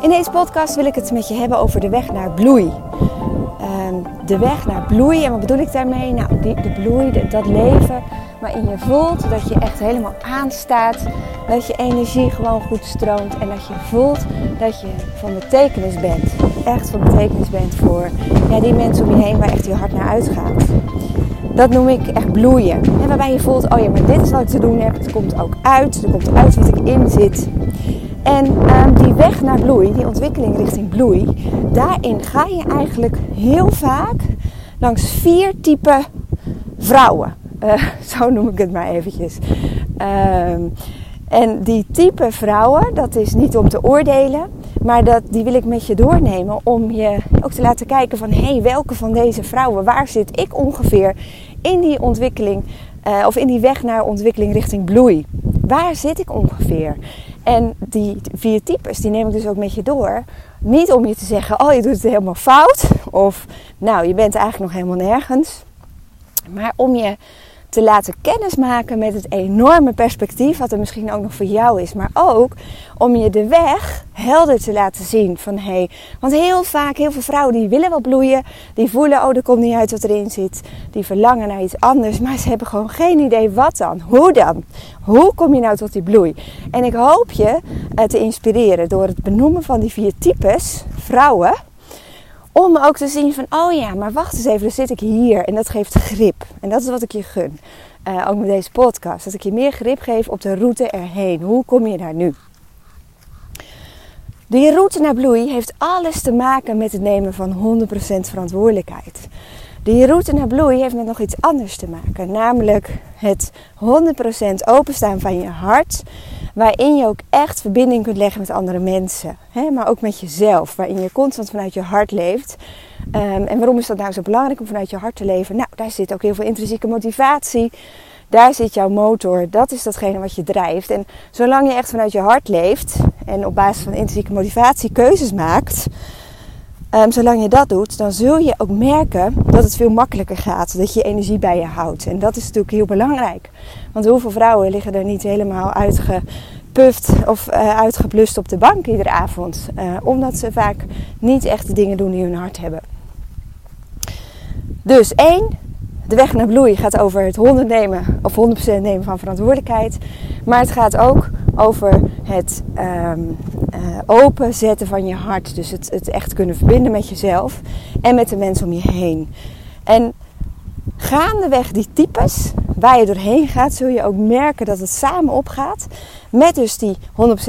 In deze podcast wil ik het met je hebben over de weg naar bloei. Ehm, de weg naar bloei, en wat bedoel ik daarmee? Nou, die, de bloei, dat leven waarin je voelt dat je echt helemaal aanstaat. Dat je energie gewoon goed stroomt en dat je voelt dat je van betekenis bent. Echt van betekenis bent voor ja, die mensen om je heen waar echt je hart naar uitgaat. Dat noem ik echt bloeien. En waarbij je voelt, oh ja, maar dit is wat ik te doen heb. Het komt ook uit. Er komt uit wat ik in zit. En um, die weg naar bloei, die ontwikkeling richting bloei, daarin ga je eigenlijk heel vaak langs vier typen vrouwen. Uh, zo noem ik het maar eventjes. Um, en die type vrouwen, dat is niet om te oordelen, maar dat, die wil ik met je doornemen om je ook te laten kijken van hé, hey, welke van deze vrouwen, waar zit ik ongeveer in die ontwikkeling uh, of in die weg naar ontwikkeling richting bloei? Waar zit ik ongeveer? En die vier types, die neem ik dus ook met je door. Niet om je te zeggen, oh je doet het helemaal fout. Of nou, je bent eigenlijk nog helemaal nergens. Maar om je te laten kennismaken met het enorme perspectief wat er misschien ook nog voor jou is. Maar ook om je de weg helder te laten zien. Van, hey, want heel vaak, heel veel vrouwen die willen wel bloeien. Die voelen, oh er komt niet uit wat erin zit. Die verlangen naar iets anders. Maar ze hebben gewoon geen idee wat dan. Hoe dan? Hoe kom je nou tot die bloei? En ik hoop je uh, te inspireren door het benoemen van die vier types vrouwen om ook te zien van, oh ja, maar wacht eens even, dan zit ik hier. En dat geeft grip. En dat is wat ik je gun. Uh, ook met deze podcast. Dat ik je meer grip geef op de route erheen. Hoe kom je daar nu? Die route naar bloei heeft alles te maken met het nemen van 100% verantwoordelijkheid. Die route naar bloei heeft met nog iets anders te maken. Namelijk het 100% openstaan van je hart waarin je ook echt verbinding kunt leggen met andere mensen. Hè? Maar ook met jezelf, waarin je constant vanuit je hart leeft. Um, en waarom is dat nou zo belangrijk om vanuit je hart te leven? Nou, daar zit ook heel veel intrinsieke motivatie. Daar zit jouw motor. Dat is datgene wat je drijft. En zolang je echt vanuit je hart leeft en op basis van intrinsieke motivatie keuzes maakt, um, zolang je dat doet, dan zul je ook merken dat het veel makkelijker gaat. Dat je energie bij je houdt. En dat is natuurlijk heel belangrijk. Want hoeveel vrouwen liggen er niet helemaal uitgepuft of uh, uitgeblust op de bank iedere avond? Uh, omdat ze vaak niet echt de dingen doen die hun hart hebben. Dus één, de weg naar bloei gaat over het 100 nemen of 100% nemen van verantwoordelijkheid. Maar het gaat ook over het um, uh, openzetten van je hart. Dus het, het echt kunnen verbinden met jezelf en met de mensen om je heen. En gaandeweg die types waar je doorheen gaat, zul je ook merken dat het samen opgaat. Met dus die 100%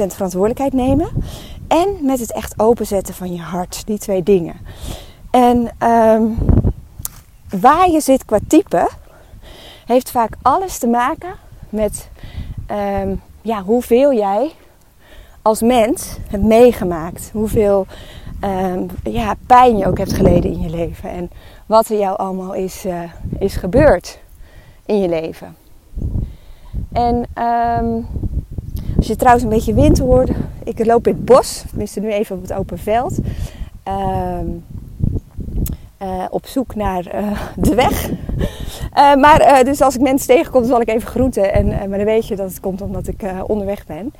verantwoordelijkheid nemen. En met het echt openzetten van je hart. Die twee dingen. En um, waar je zit qua type, heeft vaak alles te maken met um, ja, hoeveel jij als mens hebt meegemaakt. Hoeveel um, ja, pijn je ook hebt geleden in je leven. En wat er jou allemaal is, uh, is gebeurd in je leven. En um, als je trouwens een beetje wind hoort, ik loop in het bos, tenminste nu even op het open veld. Um, uh, op zoek naar uh, de weg. Uh, maar dus als ik mensen tegenkom, zal ik even groeten. En, maar dan weet je dat het komt omdat ik onderweg ben.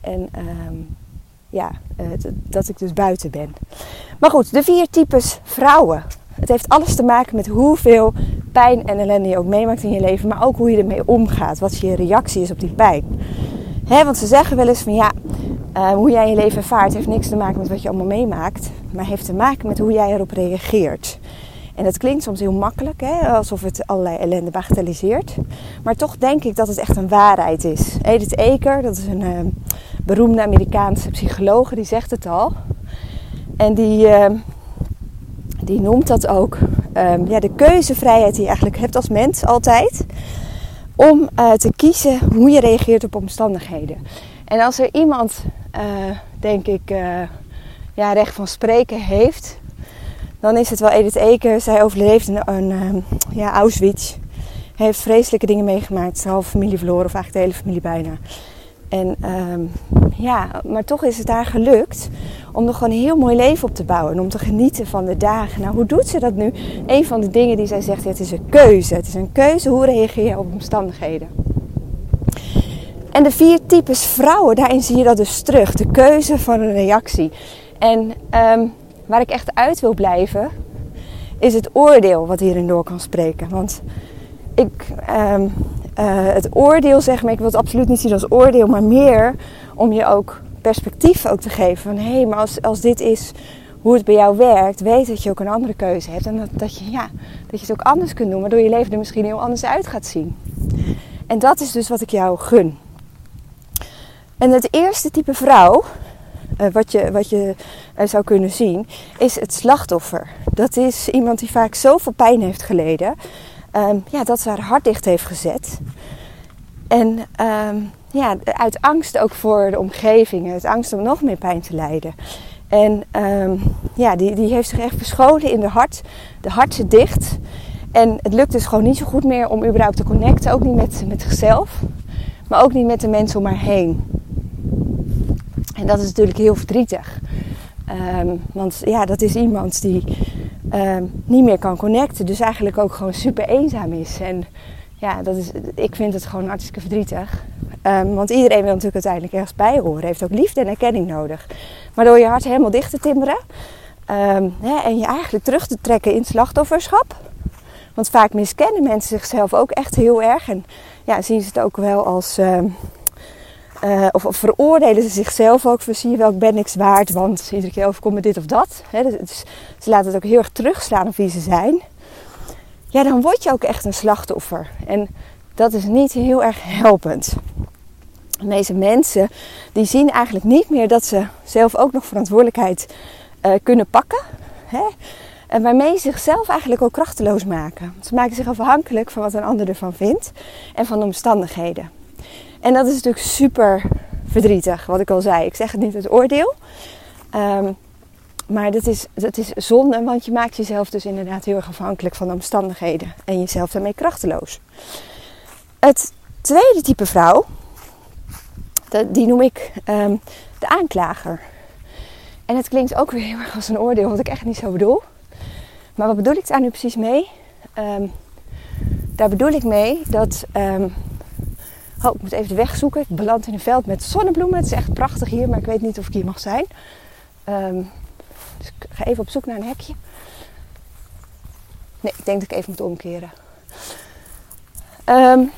En um, ja, dat ik dus buiten ben. Maar goed, de vier types vrouwen. Het heeft alles te maken met hoeveel pijn en ellende je ook meemaakt in je leven. Maar ook hoe je ermee omgaat. Wat je reactie is op die pijn. Want ze zeggen wel eens van ja, hoe jij je leven ervaart heeft niks te maken met wat je allemaal meemaakt. Maar heeft te maken met hoe jij erop reageert. En dat klinkt soms heel makkelijk, hè? alsof het allerlei ellende bagatelliseert. Maar toch denk ik dat het echt een waarheid is. Edith Eker, dat is een uh, beroemde Amerikaanse psycholoog, die zegt het al. En die, uh, die noemt dat ook um, ja, de keuzevrijheid die je eigenlijk hebt als mens altijd. Om uh, te kiezen hoe je reageert op omstandigheden. En als er iemand, denk ik, ja, recht van spreken heeft dan is het wel Edith Eker. Zij overleefde een, een ja, Auschwitz. Heeft vreselijke dingen meegemaakt. De halve familie verloren, of eigenlijk de hele familie bijna. En um, ja, maar toch is het haar gelukt om nog gewoon een heel mooi leven op te bouwen. En om te genieten van de dagen. Nou, hoe doet ze dat nu? Een van de dingen die zij zegt, het is een keuze. Het is een keuze, hoe reageer je op omstandigheden? En de vier types vrouwen, daarin zie je dat dus terug. De keuze van een reactie. En ehm, waar ik echt uit wil blijven, is het oordeel wat hierin door kan spreken. Want ik, ehm, eh, het oordeel, zeg maar, ik wil het absoluut niet zien als oordeel, maar meer om je ook perspectief ook te geven. Van hé, hey, maar als, als dit is hoe het bij jou werkt, weet dat je ook een andere keuze hebt. En dat, dat, je, ja, dat je het ook anders kunt doen, waardoor je leven er misschien heel anders uit gaat zien. En dat is dus wat ik jou gun. En het eerste type vrouw, uh, wat je, wat je zou kunnen zien, is het slachtoffer. Dat is iemand die vaak zoveel pijn heeft geleden, um, ja, dat ze haar hart dicht heeft gezet. En um, ja, uit angst ook voor de omgeving, uit angst om nog meer pijn te lijden. En um, ja, die, die heeft zich echt verscholen in de hart. De hart zit dicht. En het lukt dus gewoon niet zo goed meer om überhaupt te connecten. Ook niet met, met zichzelf. Maar ook niet met de mensen om haar heen. En dat is natuurlijk heel verdrietig. Um, want ja, dat is iemand die um, niet meer kan connecten. Dus eigenlijk ook gewoon super eenzaam is. En ja, dat is, ik vind het gewoon hartstikke verdrietig. Um, want iedereen wil natuurlijk uiteindelijk ergens bij horen. Heeft ook liefde en erkenning nodig. Maar door je hart helemaal dicht te timmeren. En je eigenlijk terug te trekken in slachtofferschap. Want vaak miskennen mensen zichzelf ook echt heel erg. En ja, zien ze het ook wel als... Uh, of, veroordelen ze zichzelf ook. Van zie je wel, ik ben niks waard. Want iedere keer overkomt me dit of dat. Dus ze laten het ook heel erg terugslaan op wie ze zijn. Ja, dan word je ook echt een slachtoffer. En dat is niet heel erg helpend. Deze mensen die zien eigenlijk niet meer dat ze zelf ook nog verantwoordelijkheid uh, kunnen pakken. Hè? En waarmee ze zichzelf eigenlijk ook krachteloos maken. Ze maken zich afhankelijk van wat een ander ervan vindt en van de omstandigheden. En dat is natuurlijk super verdrietig, wat ik al zei. Ik zeg het niet uit oordeel. Um, maar dat is, dat is zonde, want je maakt jezelf dus inderdaad heel erg afhankelijk van de omstandigheden. En jezelf daarmee krachteloos. Het tweede type vrouw, die noem ik um, de aanklager. En het klinkt ook weer heel erg als een oordeel, wat ik echt niet zo bedoel. Maar wat bedoel ik daar nu precies mee? Um, daar bedoel ik mee dat. Oh, ik moet even de weg zoeken. Ik beland in een veld met zonnebloemen. Het is echt prachtig hier, maar ik weet niet of ik hier mag zijn. dus ik ga even op zoek naar een hekje. Nee, ik denk dat ik even moet omkeren. Um,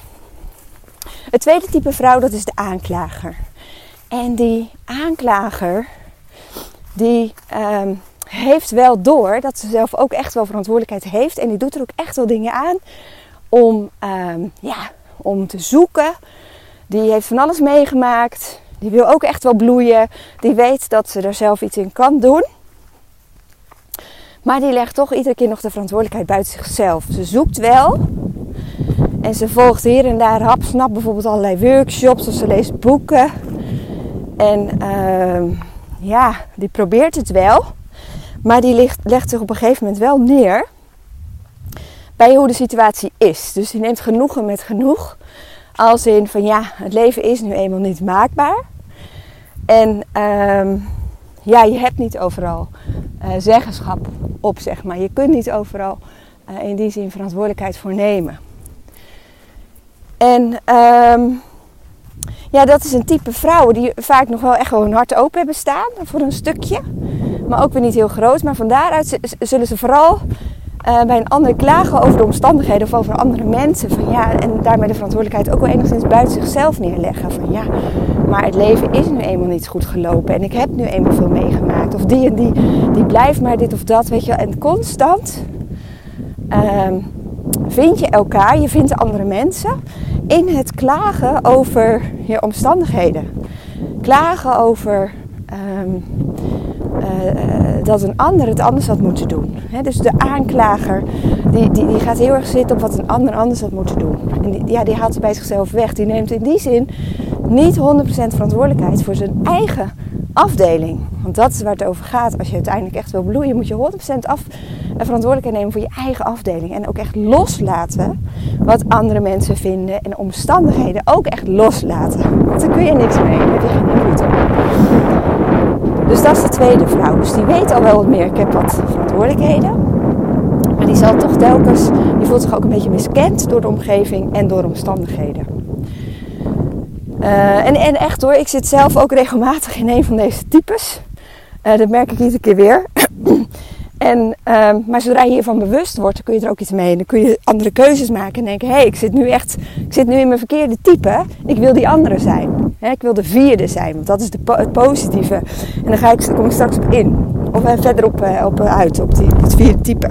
het tweede type vrouw, dat is de aanklager. En die aanklager, die um, heeft wel door dat ze zelf ook echt wel verantwoordelijkheid heeft. En die doet er ook echt wel dingen aan om, ja, om te zoeken. Die heeft van alles meegemaakt. Die wil ook echt wel bloeien. Die weet dat ze er zelf iets in kan doen. Maar die legt toch iedere keer nog de verantwoordelijkheid buiten zichzelf. Ze zoekt wel, en ze volgt hier en daar hapsnap bijvoorbeeld allerlei workshops of ze leest boeken. En uh, ja, die probeert het wel. Maar die ligt, legt zich op een gegeven moment wel neer bij hoe de situatie is. Dus die neemt genoegen met genoeg. Als in van ja, het leven is nu eenmaal niet maakbaar. En uh, ja, je hebt niet overal uh, zeggenschap op, zeg maar. Je kunt niet overal uh, in die zin verantwoordelijkheid voor nemen. En um, ja, dat is een type vrouwen die vaak nog wel echt wel hun hart open hebben staan voor een stukje. Maar ook weer niet heel groot. Maar van daaruit zullen ze vooral uh, bij een ander klagen over de omstandigheden of over andere mensen. Van, ja, en daarmee de verantwoordelijkheid ook wel enigszins buiten zichzelf neerleggen. Van ja, maar het leven is nu eenmaal niet goed gelopen. En ik heb nu eenmaal veel meegemaakt. Of die en die, die blijft maar dit of dat. Weet je wel. En constant um, vind je elkaar, je vindt andere mensen in het klagen over je omstandigheden. Klagen over uh, dat een ander het anders had moeten doen. Dus de aanklager die, die, die, gaat heel erg zitten op wat een ander anders had moeten doen. En die, ja, die haalt ze bij zichzelf weg. Die neemt in die zin niet 100% verantwoordelijkheid voor zijn eigen afdeling. Want dat is waar het over gaat. Als je uiteindelijk echt wil bloeien, moet je 100% af, eh, verantwoordelijkheid nemen voor je eigen afdeling. En ook echt loslaten wat andere mensen vinden. En omstandigheden ook echt loslaten. Want daar kun je niks mee. Daar heb je geen op. Dus dat is de tweede vrouw. Dus die weet al wel wat meer. Ik heb wat verantwoordelijkheden. Maar die zal toch telkens, die voelt zich ook een beetje miskend door de omgeving en door omstandigheden. Uh, en, en echt hoor, ik zit zelf ook regelmatig in een van deze types. Uh, dat merk ik iedere keer weer. En, uh, maar zodra je hiervan bewust wordt, dan kun je er ook iets mee. Dan kun je andere keuzes maken en denken: hé, hey, ik zit nu echt ik zit nu in mijn verkeerde type. Ik wil die andere zijn. ik wil de vierde zijn, want dat is de het positieve. En dan, ga ik, kom ik straks op in. Of uh, verder op, uh, op uit, op die, het vierde type.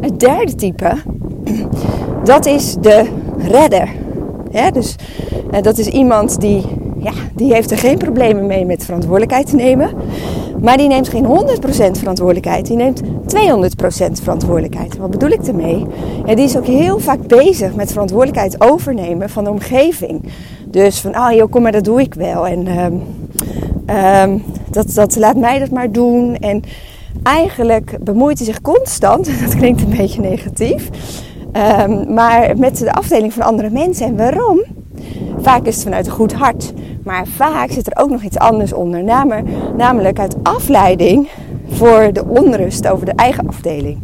Het derde type, dat is de redder. dus dat is iemand die, ja, die heeft er geen problemen mee met verantwoordelijkheid te nemen. Maar die neemt geen 100% verantwoordelijkheid, die neemt 200% verantwoordelijkheid. Wat bedoel ik ermee? Ja, die is ook heel vaak bezig met verantwoordelijkheid overnemen van de omgeving. Dus van, ah joh, kom maar, dat doe ik wel. En um, um, dat, dat laat mij dat maar doen. En eigenlijk bemoeit hij zich constant, dat klinkt een beetje negatief, um, maar met de afdeling van andere mensen. En waarom? Vaak is het vanuit een goed hart, maar vaak zit er ook nog iets anders onder, namelijk uit afleiding voor de onrust over de eigen afdeling.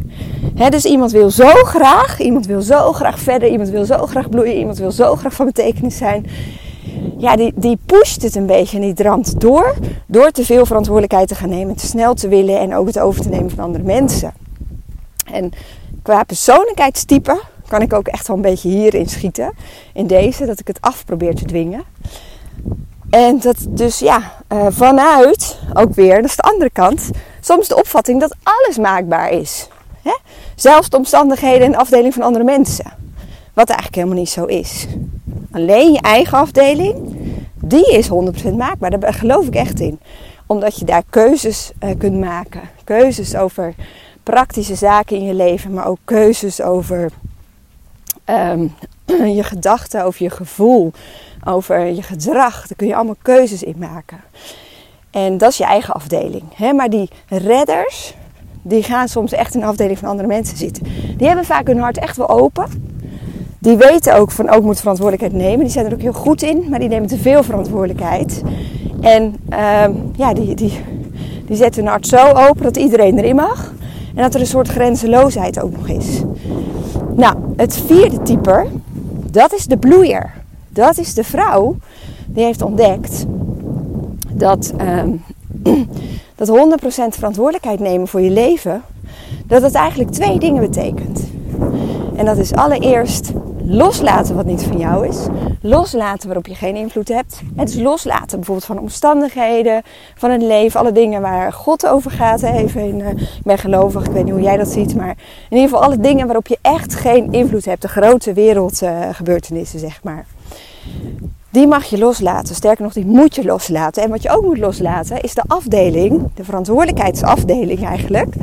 dus iemand wil zo graag, iemand wil zo graag verder, iemand wil zo graag bloeien, iemand wil zo graag van betekenis zijn ja, die, die pusht het een beetje en die dramt door. Door te veel verantwoordelijkheid te gaan nemen, te snel te willen en ook het over te nemen van andere mensen. En qua persoonlijkheidstype kan ik ook echt wel een beetje hierin schieten. In deze, dat ik het af probeer te dwingen. En dat dus ja, uh, vanuit ook weer, dat is de andere kant, soms de opvatting dat alles maakbaar is. Hè? Zelfs de omstandigheden en de afdeling van andere mensen. Wat eigenlijk helemaal niet zo is. Alleen je eigen afdeling, die is 100% maakbaar. Daar geloof ik echt in. Omdat je daar keuzes uh, kunt maken. Keuzes over praktische zaken in je leven, maar ook keuzes over um, je gedachten, over je gevoel, over je gedrag. Daar kun je allemaal keuzes in maken. En dat is je eigen afdeling. Hè? Maar die redders, die gaan soms echt in de afdeling van andere mensen zitten. Die hebben vaak hun hart echt wel open die weten ook van ook moet verantwoordelijkheid nemen. Die zijn er ook heel goed in, maar die nemen te veel verantwoordelijkheid. En uh, ja, die, die, die zetten hun hart zo open dat iedereen erin mag. En dat er een soort grenzeloosheid ook nog is. Nou, het vierde type, dat is de bloeier. Dat is de vrouw die heeft ontdekt dat, uh, dat 100% verantwoordelijkheid nemen voor je leven, dat het eigenlijk twee dingen betekent. En dat is allereerst loslaten wat niet van jou is. Loslaten waarop je geen invloed hebt. Het is loslaten bijvoorbeeld van omstandigheden, van het leven, alle dingen waar God over gaat. Even in, uh, ik ben gelovig, ik weet niet hoe jij dat ziet. Maar in ieder geval alle dingen waarop je echt geen invloed hebt. De grote wereldgebeurtenissen, zeg maar. Die mag je loslaten. Sterker nog, die moet je loslaten. En wat je ook moet loslaten is de afdeling, de verantwoordelijkheidsafdeling eigenlijk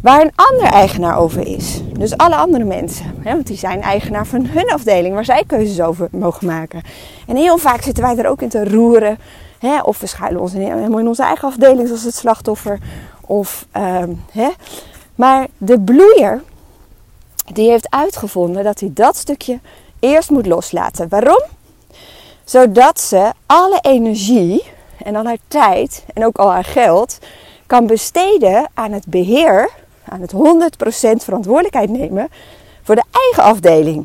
waar een ander eigenaar over is. Dus alle andere mensen. Hè, want die zijn eigenaar van hun afdeling waar zij keuzes over mogen maken. En heel vaak zitten wij er ook in te roeren. Hè, of we schuilen ons helemaal in onze eigen afdeling zoals het slachtoffer. Of, uh, hè. Maar de bloeier, die heeft uitgevonden dat hij dat stukje eerst moet loslaten. Waarom? Zodat ze alle energie en al haar tijd en ook al haar geld kan besteden aan het beheer aan het 100% verantwoordelijkheid nemen voor de eigen afdeling.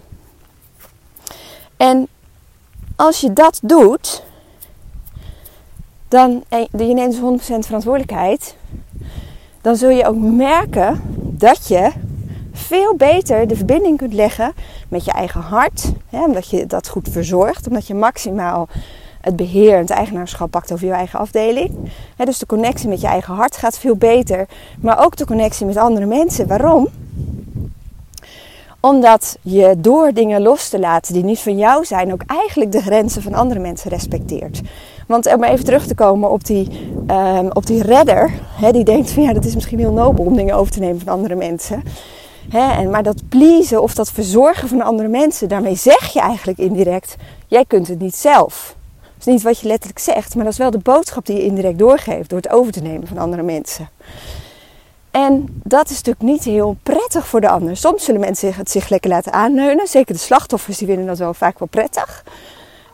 En als je dat doet, dan je neemt 100% dus verantwoordelijkheid, dan zul je ook merken dat je veel beter de verbinding kunt leggen met je eigen hart. Hè, omdat je dat goed verzorgt, omdat je maximaal het beheer en het eigenaarschap pakt over je eigen afdeling. dus de connectie met je eigen hart gaat veel beter. Maar ook de connectie met andere mensen. Waarom? Omdat je door dingen los te laten die niet van jou zijn, ook eigenlijk de grenzen van andere mensen respecteert. Want om even terug te komen op die, um, op die redder, die denkt van ja, dat is misschien heel nobel om dingen over te nemen van andere mensen. En, maar dat pleasen of dat verzorgen van andere mensen, daarmee zeg je eigenlijk indirect, jij kunt het niet zelf is niet wat je letterlijk zegt, maar dat is wel de boodschap die je indirect doorgeeft door het over te nemen van andere mensen. En dat is natuurlijk niet heel prettig voor de ander. Soms zullen mensen het zich lekker laten aanleunen. Zeker de slachtoffers, die vinden dat wel vaak wel prettig.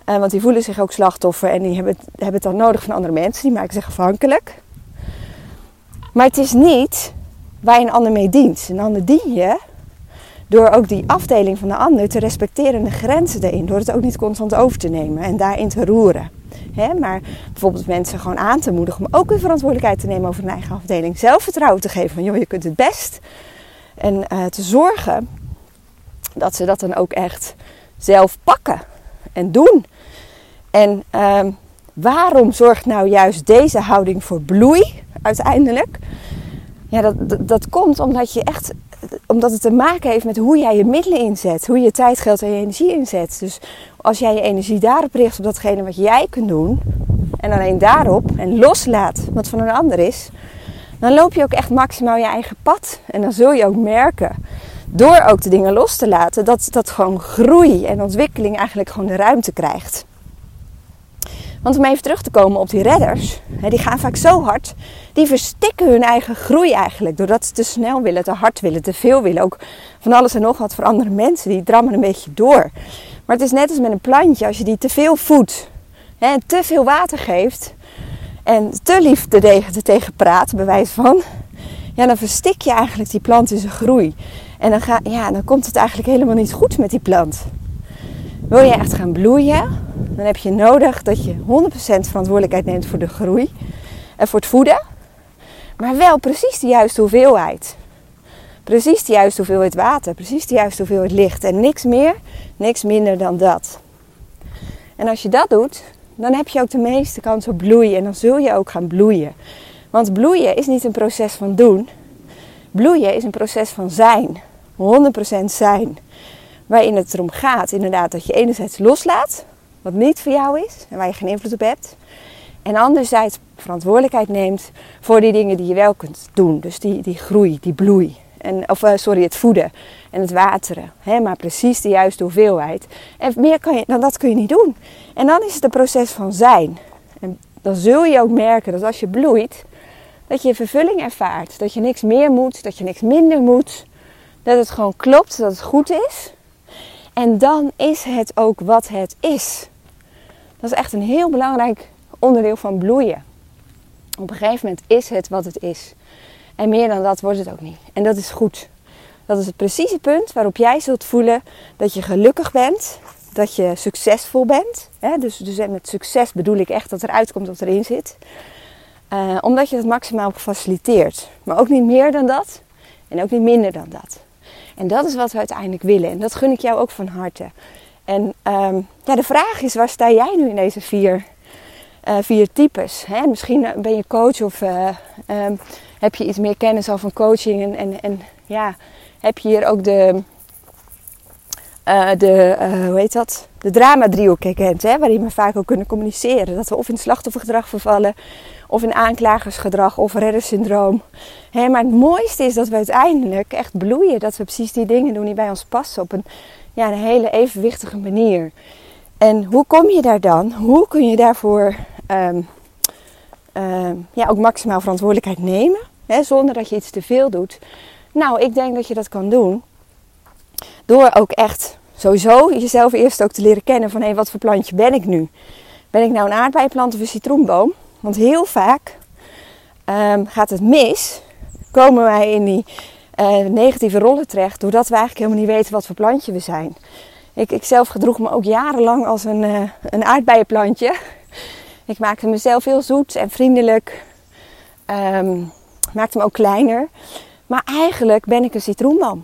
Uh, want die voelen zich ook slachtoffer en die hebben het, hebben het dan nodig van andere mensen. Die maken zich afhankelijk. Maar het is niet waar je een ander mee dient. Een ander dien je door ook die afdeling van de ander te respecteren en de grenzen erin. Door het ook niet constant over te nemen en daarin te roeren. Maar bijvoorbeeld mensen gewoon aan te moedigen om ook weer verantwoordelijkheid te nemen over hun eigen afdeling. Zelfvertrouwen te geven van joh, je kunt het best. En uh, te zorgen dat ze dat dan ook echt zelf pakken en doen. En uh, waarom zorgt nou juist deze houding voor bloei uiteindelijk? Ja, dat, dat, komt omdat je echt, omdat het te maken heeft met hoe jij je middelen inzet, hoe je tijd, geld en je energie inzet. Dus als jij je energie daarop richt op datgene wat jij kunt doen, en alleen daarop en loslaat wat van een ander is, dan loop je ook echt maximaal je eigen pad. En dan zul je ook merken, door ook de dingen los te laten, dat, dat gewoon groei en ontwikkeling eigenlijk gewoon de ruimte krijgt. Want om even terug te komen op die redders, die gaan vaak zo hard, die verstikken hun eigen groei eigenlijk. Doordat ze te snel willen, te hard willen, te veel willen. Ook van alles en nog wat voor andere mensen, die drammen een beetje door. Maar het is net als met een plantje, als je die te veel voedt en te veel water geeft en te lief tegen, tegen praat, bewijs van, ja, dan verstik je eigenlijk die plant in zijn groei. En dan, ga, ja, dan komt het eigenlijk helemaal niet goed met die plant. Wil je echt gaan bloeien, dan heb je nodig dat je 100% verantwoordelijkheid neemt voor de groei en voor het voeden. Maar wel precies de juiste hoeveelheid. Precies de juiste hoeveelheid water, precies de juiste hoeveelheid licht. En niks meer, niks minder dan dat. En als je dat doet, dan heb je ook de meeste kans op bloeien. En dan zul je ook gaan bloeien. Want bloeien is niet een proces van doen. Bloeien is een proces van zijn. 100% zijn. Waarin het erom gaat, inderdaad, dat je enerzijds loslaat, wat niet voor jou is en waar je geen invloed op hebt. En anderzijds verantwoordelijkheid neemt voor die dingen die je wel kunt doen. Dus die, die groei, die bloei. En, of uh, sorry, het voeden en het wateren. Hè, maar precies de juiste hoeveelheid. En meer kan je, dan dat kun je niet doen. En dan is het een proces van zijn. En dan zul je ook merken dat als je bloeit, dat je vervulling ervaart. Dat je niks meer moet, dat je niks minder moet. Dat het gewoon klopt, dat het goed is. En dan is het ook wat het is. Dat is echt een heel belangrijk onderdeel van bloeien. Op een gegeven moment is het wat het is. En meer dan dat wordt het ook niet. En dat is goed. Dat is het precieze punt waarop jij zult voelen dat je gelukkig bent, dat je succesvol bent. Dus, dus met succes bedoel ik echt dat er uitkomt wat erin zit. Uh, omdat je het maximaal faciliteert. Maar ook niet meer dan dat en ook niet minder dan dat. En dat is wat we uiteindelijk willen. En dat gun ik jou ook van harte. En um, ja, de vraag is, waar sta jij nu in deze vier, uh, vier types? Hè? Misschien ben je coach of uh, um, heb je iets meer kennis al van coaching. En, en, ja, heb je hier ook de, uh, de hoe heet dat? De drama-driehoek herkend. Hè? Waarin we vaak ook kunnen communiceren. Dat we of in slachtoffergedrag vervallen. Of in aanklagersgedrag of reddersyndroom. Hè, maar het mooiste is dat we uiteindelijk echt bloeien. Dat we precies die dingen doen die bij ons passen. Op een ja, een hele evenwichtige manier. En hoe kom je daar dan? Hoe kun je daarvoor um, um, ja, ook maximaal verantwoordelijkheid nemen? Hè, zonder dat je iets te veel doet. Nou, ik denk dat je dat kan doen. Door ook echt sowieso jezelf eerst ook te leren kennen van hé, wat voor plantje ben ik nu? Ben ik nou een aardbeienplant of een citroenboom? Want heel vaak um, gaat het mis. Komen wij in die uh, negatieve rollen terecht. Doordat we eigenlijk helemaal niet weten wat voor plantje we zijn. Ik, ik zelf gedroeg me ook jarenlang als een, uh, een aardbeienplantje. Ik maakte mezelf heel zoet en vriendelijk. Um, maakte me ook kleiner. Maar eigenlijk ben ik een citroenboom.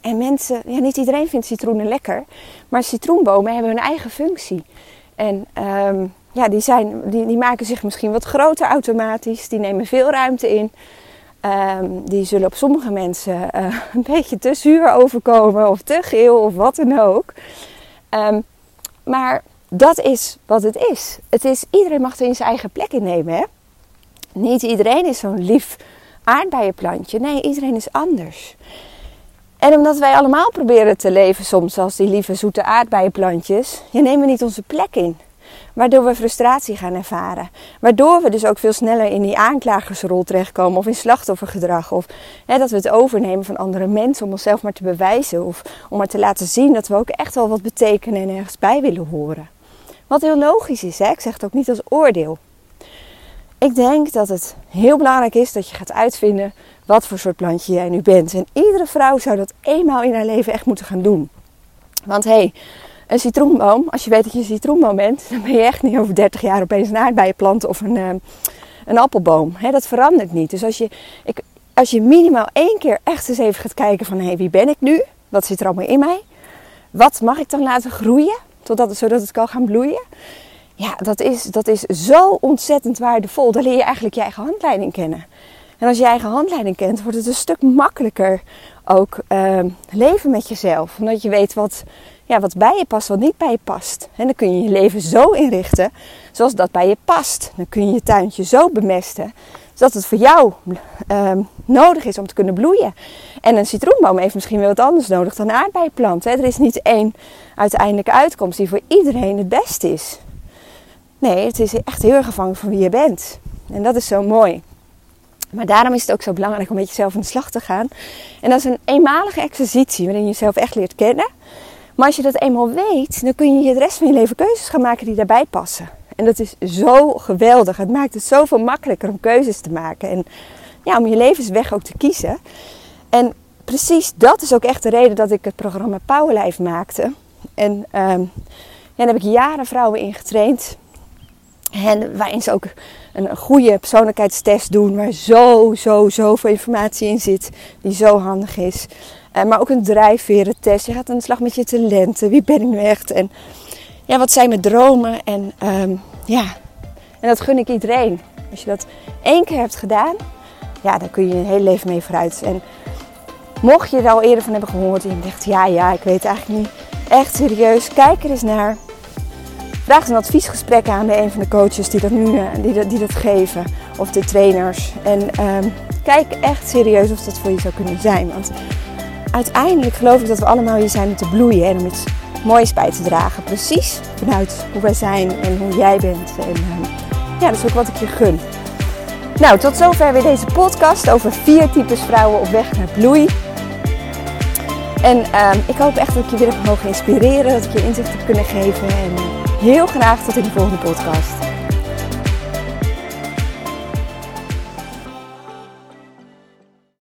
En mensen, ja, niet iedereen vindt citroenen lekker. Maar citroenbomen hebben hun eigen functie. En um, ja, die, zijn, die, die maken zich misschien wat groter automatisch. Die nemen veel ruimte in. Um, die zullen op sommige mensen uh, een beetje te zuur overkomen of te geel of wat dan ook. Um, maar dat is wat het is. Het is. Iedereen mag in zijn eigen plek innemen. Hè? Niet iedereen is zo'n lief aardbeienplantje. Nee, iedereen is anders. En omdat wij allemaal proberen te leven soms als die lieve zoete aardbeienplantjes, je nemen niet onze plek in. Waardoor we frustratie gaan ervaren. Waardoor we dus ook veel sneller in die aanklagersrol terechtkomen. Of in slachtoffergedrag. Of hè, dat we het overnemen van andere mensen om onszelf maar te bewijzen. Of om maar te laten zien dat we ook echt wel wat betekenen en ergens bij willen horen. Wat heel logisch is, hè? ik zeg het ook niet als oordeel. Ik denk dat het heel belangrijk is dat je gaat uitvinden wat voor soort plantje jij nu bent. En iedere vrouw zou dat eenmaal in haar leven echt moeten gaan doen. Want hé, hey, Een citroenboom, als je weet dat je een citroenboom bent, dan ben je echt niet over 30 jaar opeens een aardbeienplant of een, uh, een appelboom. dat verandert niet. Dus als je, ik, als je minimaal één keer echt eens even gaat kijken van hé, hey, wie ben ik nu? Wat zit er allemaal in mij? Wat mag ik dan laten groeien? Totdat, zodat het kan gaan bloeien. Ja, dat is, dat is zo ontzettend waardevol. Dan leer je eigenlijk je eigen handleiding kennen. En als je je eigen handleiding kent, wordt het een stuk makkelijker ook uh, leven met jezelf. Omdat je weet wat, ja, wat bij je past, wat niet bij je past. En dan kun je je leven zo inrichten zoals dat bij je past. Dan kun je je tuintje zo bemesten zodat het voor jou uh, nodig is om te kunnen bloeien. En een citroenboom heeft misschien wel wat anders nodig dan een aardbeienplant. Hè? Er is niet één uiteindelijke uitkomst die voor iedereen het beste is. Nee, het is echt heel erg afhankelijk van wie je bent. En dat is zo mooi. Maar daarom is het ook zo belangrijk om met jezelf aan de slag te gaan. En dat is een eenmalige exercitie waarin je jezelf echt leert kennen. Maar als je dat eenmaal weet, dan kun je de rest van je leven keuzes gaan maken die daarbij passen. En dat is zo geweldig. Het maakt het zoveel makkelijker om keuzes te maken. En ja, om je levensweg ook te kiezen. En precies dat is ook echt de reden dat ik het programma Powerlife maakte. En um, ja, daar heb ik jaren vrouwen in getraind. En waarin ze ook een, goede persoonlijkheidstest doen, waar zo, zo, zoveel informatie in zit, die zo handig is. Uh, maar ook een drijfverentest. Je gaat aan de slag met je talenten. Wie ben ik nu echt? En ja, wat zijn mijn dromen? En um, ja, en dat gun ik iedereen. Als je dat één keer hebt gedaan, ja, dan kun je een hele leven mee vooruit. En mocht je er al eerder van hebben gehoord en je ja, ja, ik weet het eigenlijk niet. Echt serieus, kijk er eens naar. Vraag een adviesgesprek aan bij een van de coaches die dat nu eh, die dat, die dat geven. Of de trainers. En um, kijk echt serieus of dat voor je zou kunnen zijn. Want uiteindelijk geloof ik dat we allemaal hier zijn om te bloeien en om iets moois bij te dragen. Precies vanuit hoe wij zijn en hoe jij bent. En uh, ja, dat is ook wat ik je gun. Nou, tot zover weer deze podcast over vier types vrouwen op weg naar bloei. En uh, ik hoop echt dat ik je weer heb mogen inspireren, dat ik je inzicht heb kunnen geven. En heel graag tot in de volgende podcast.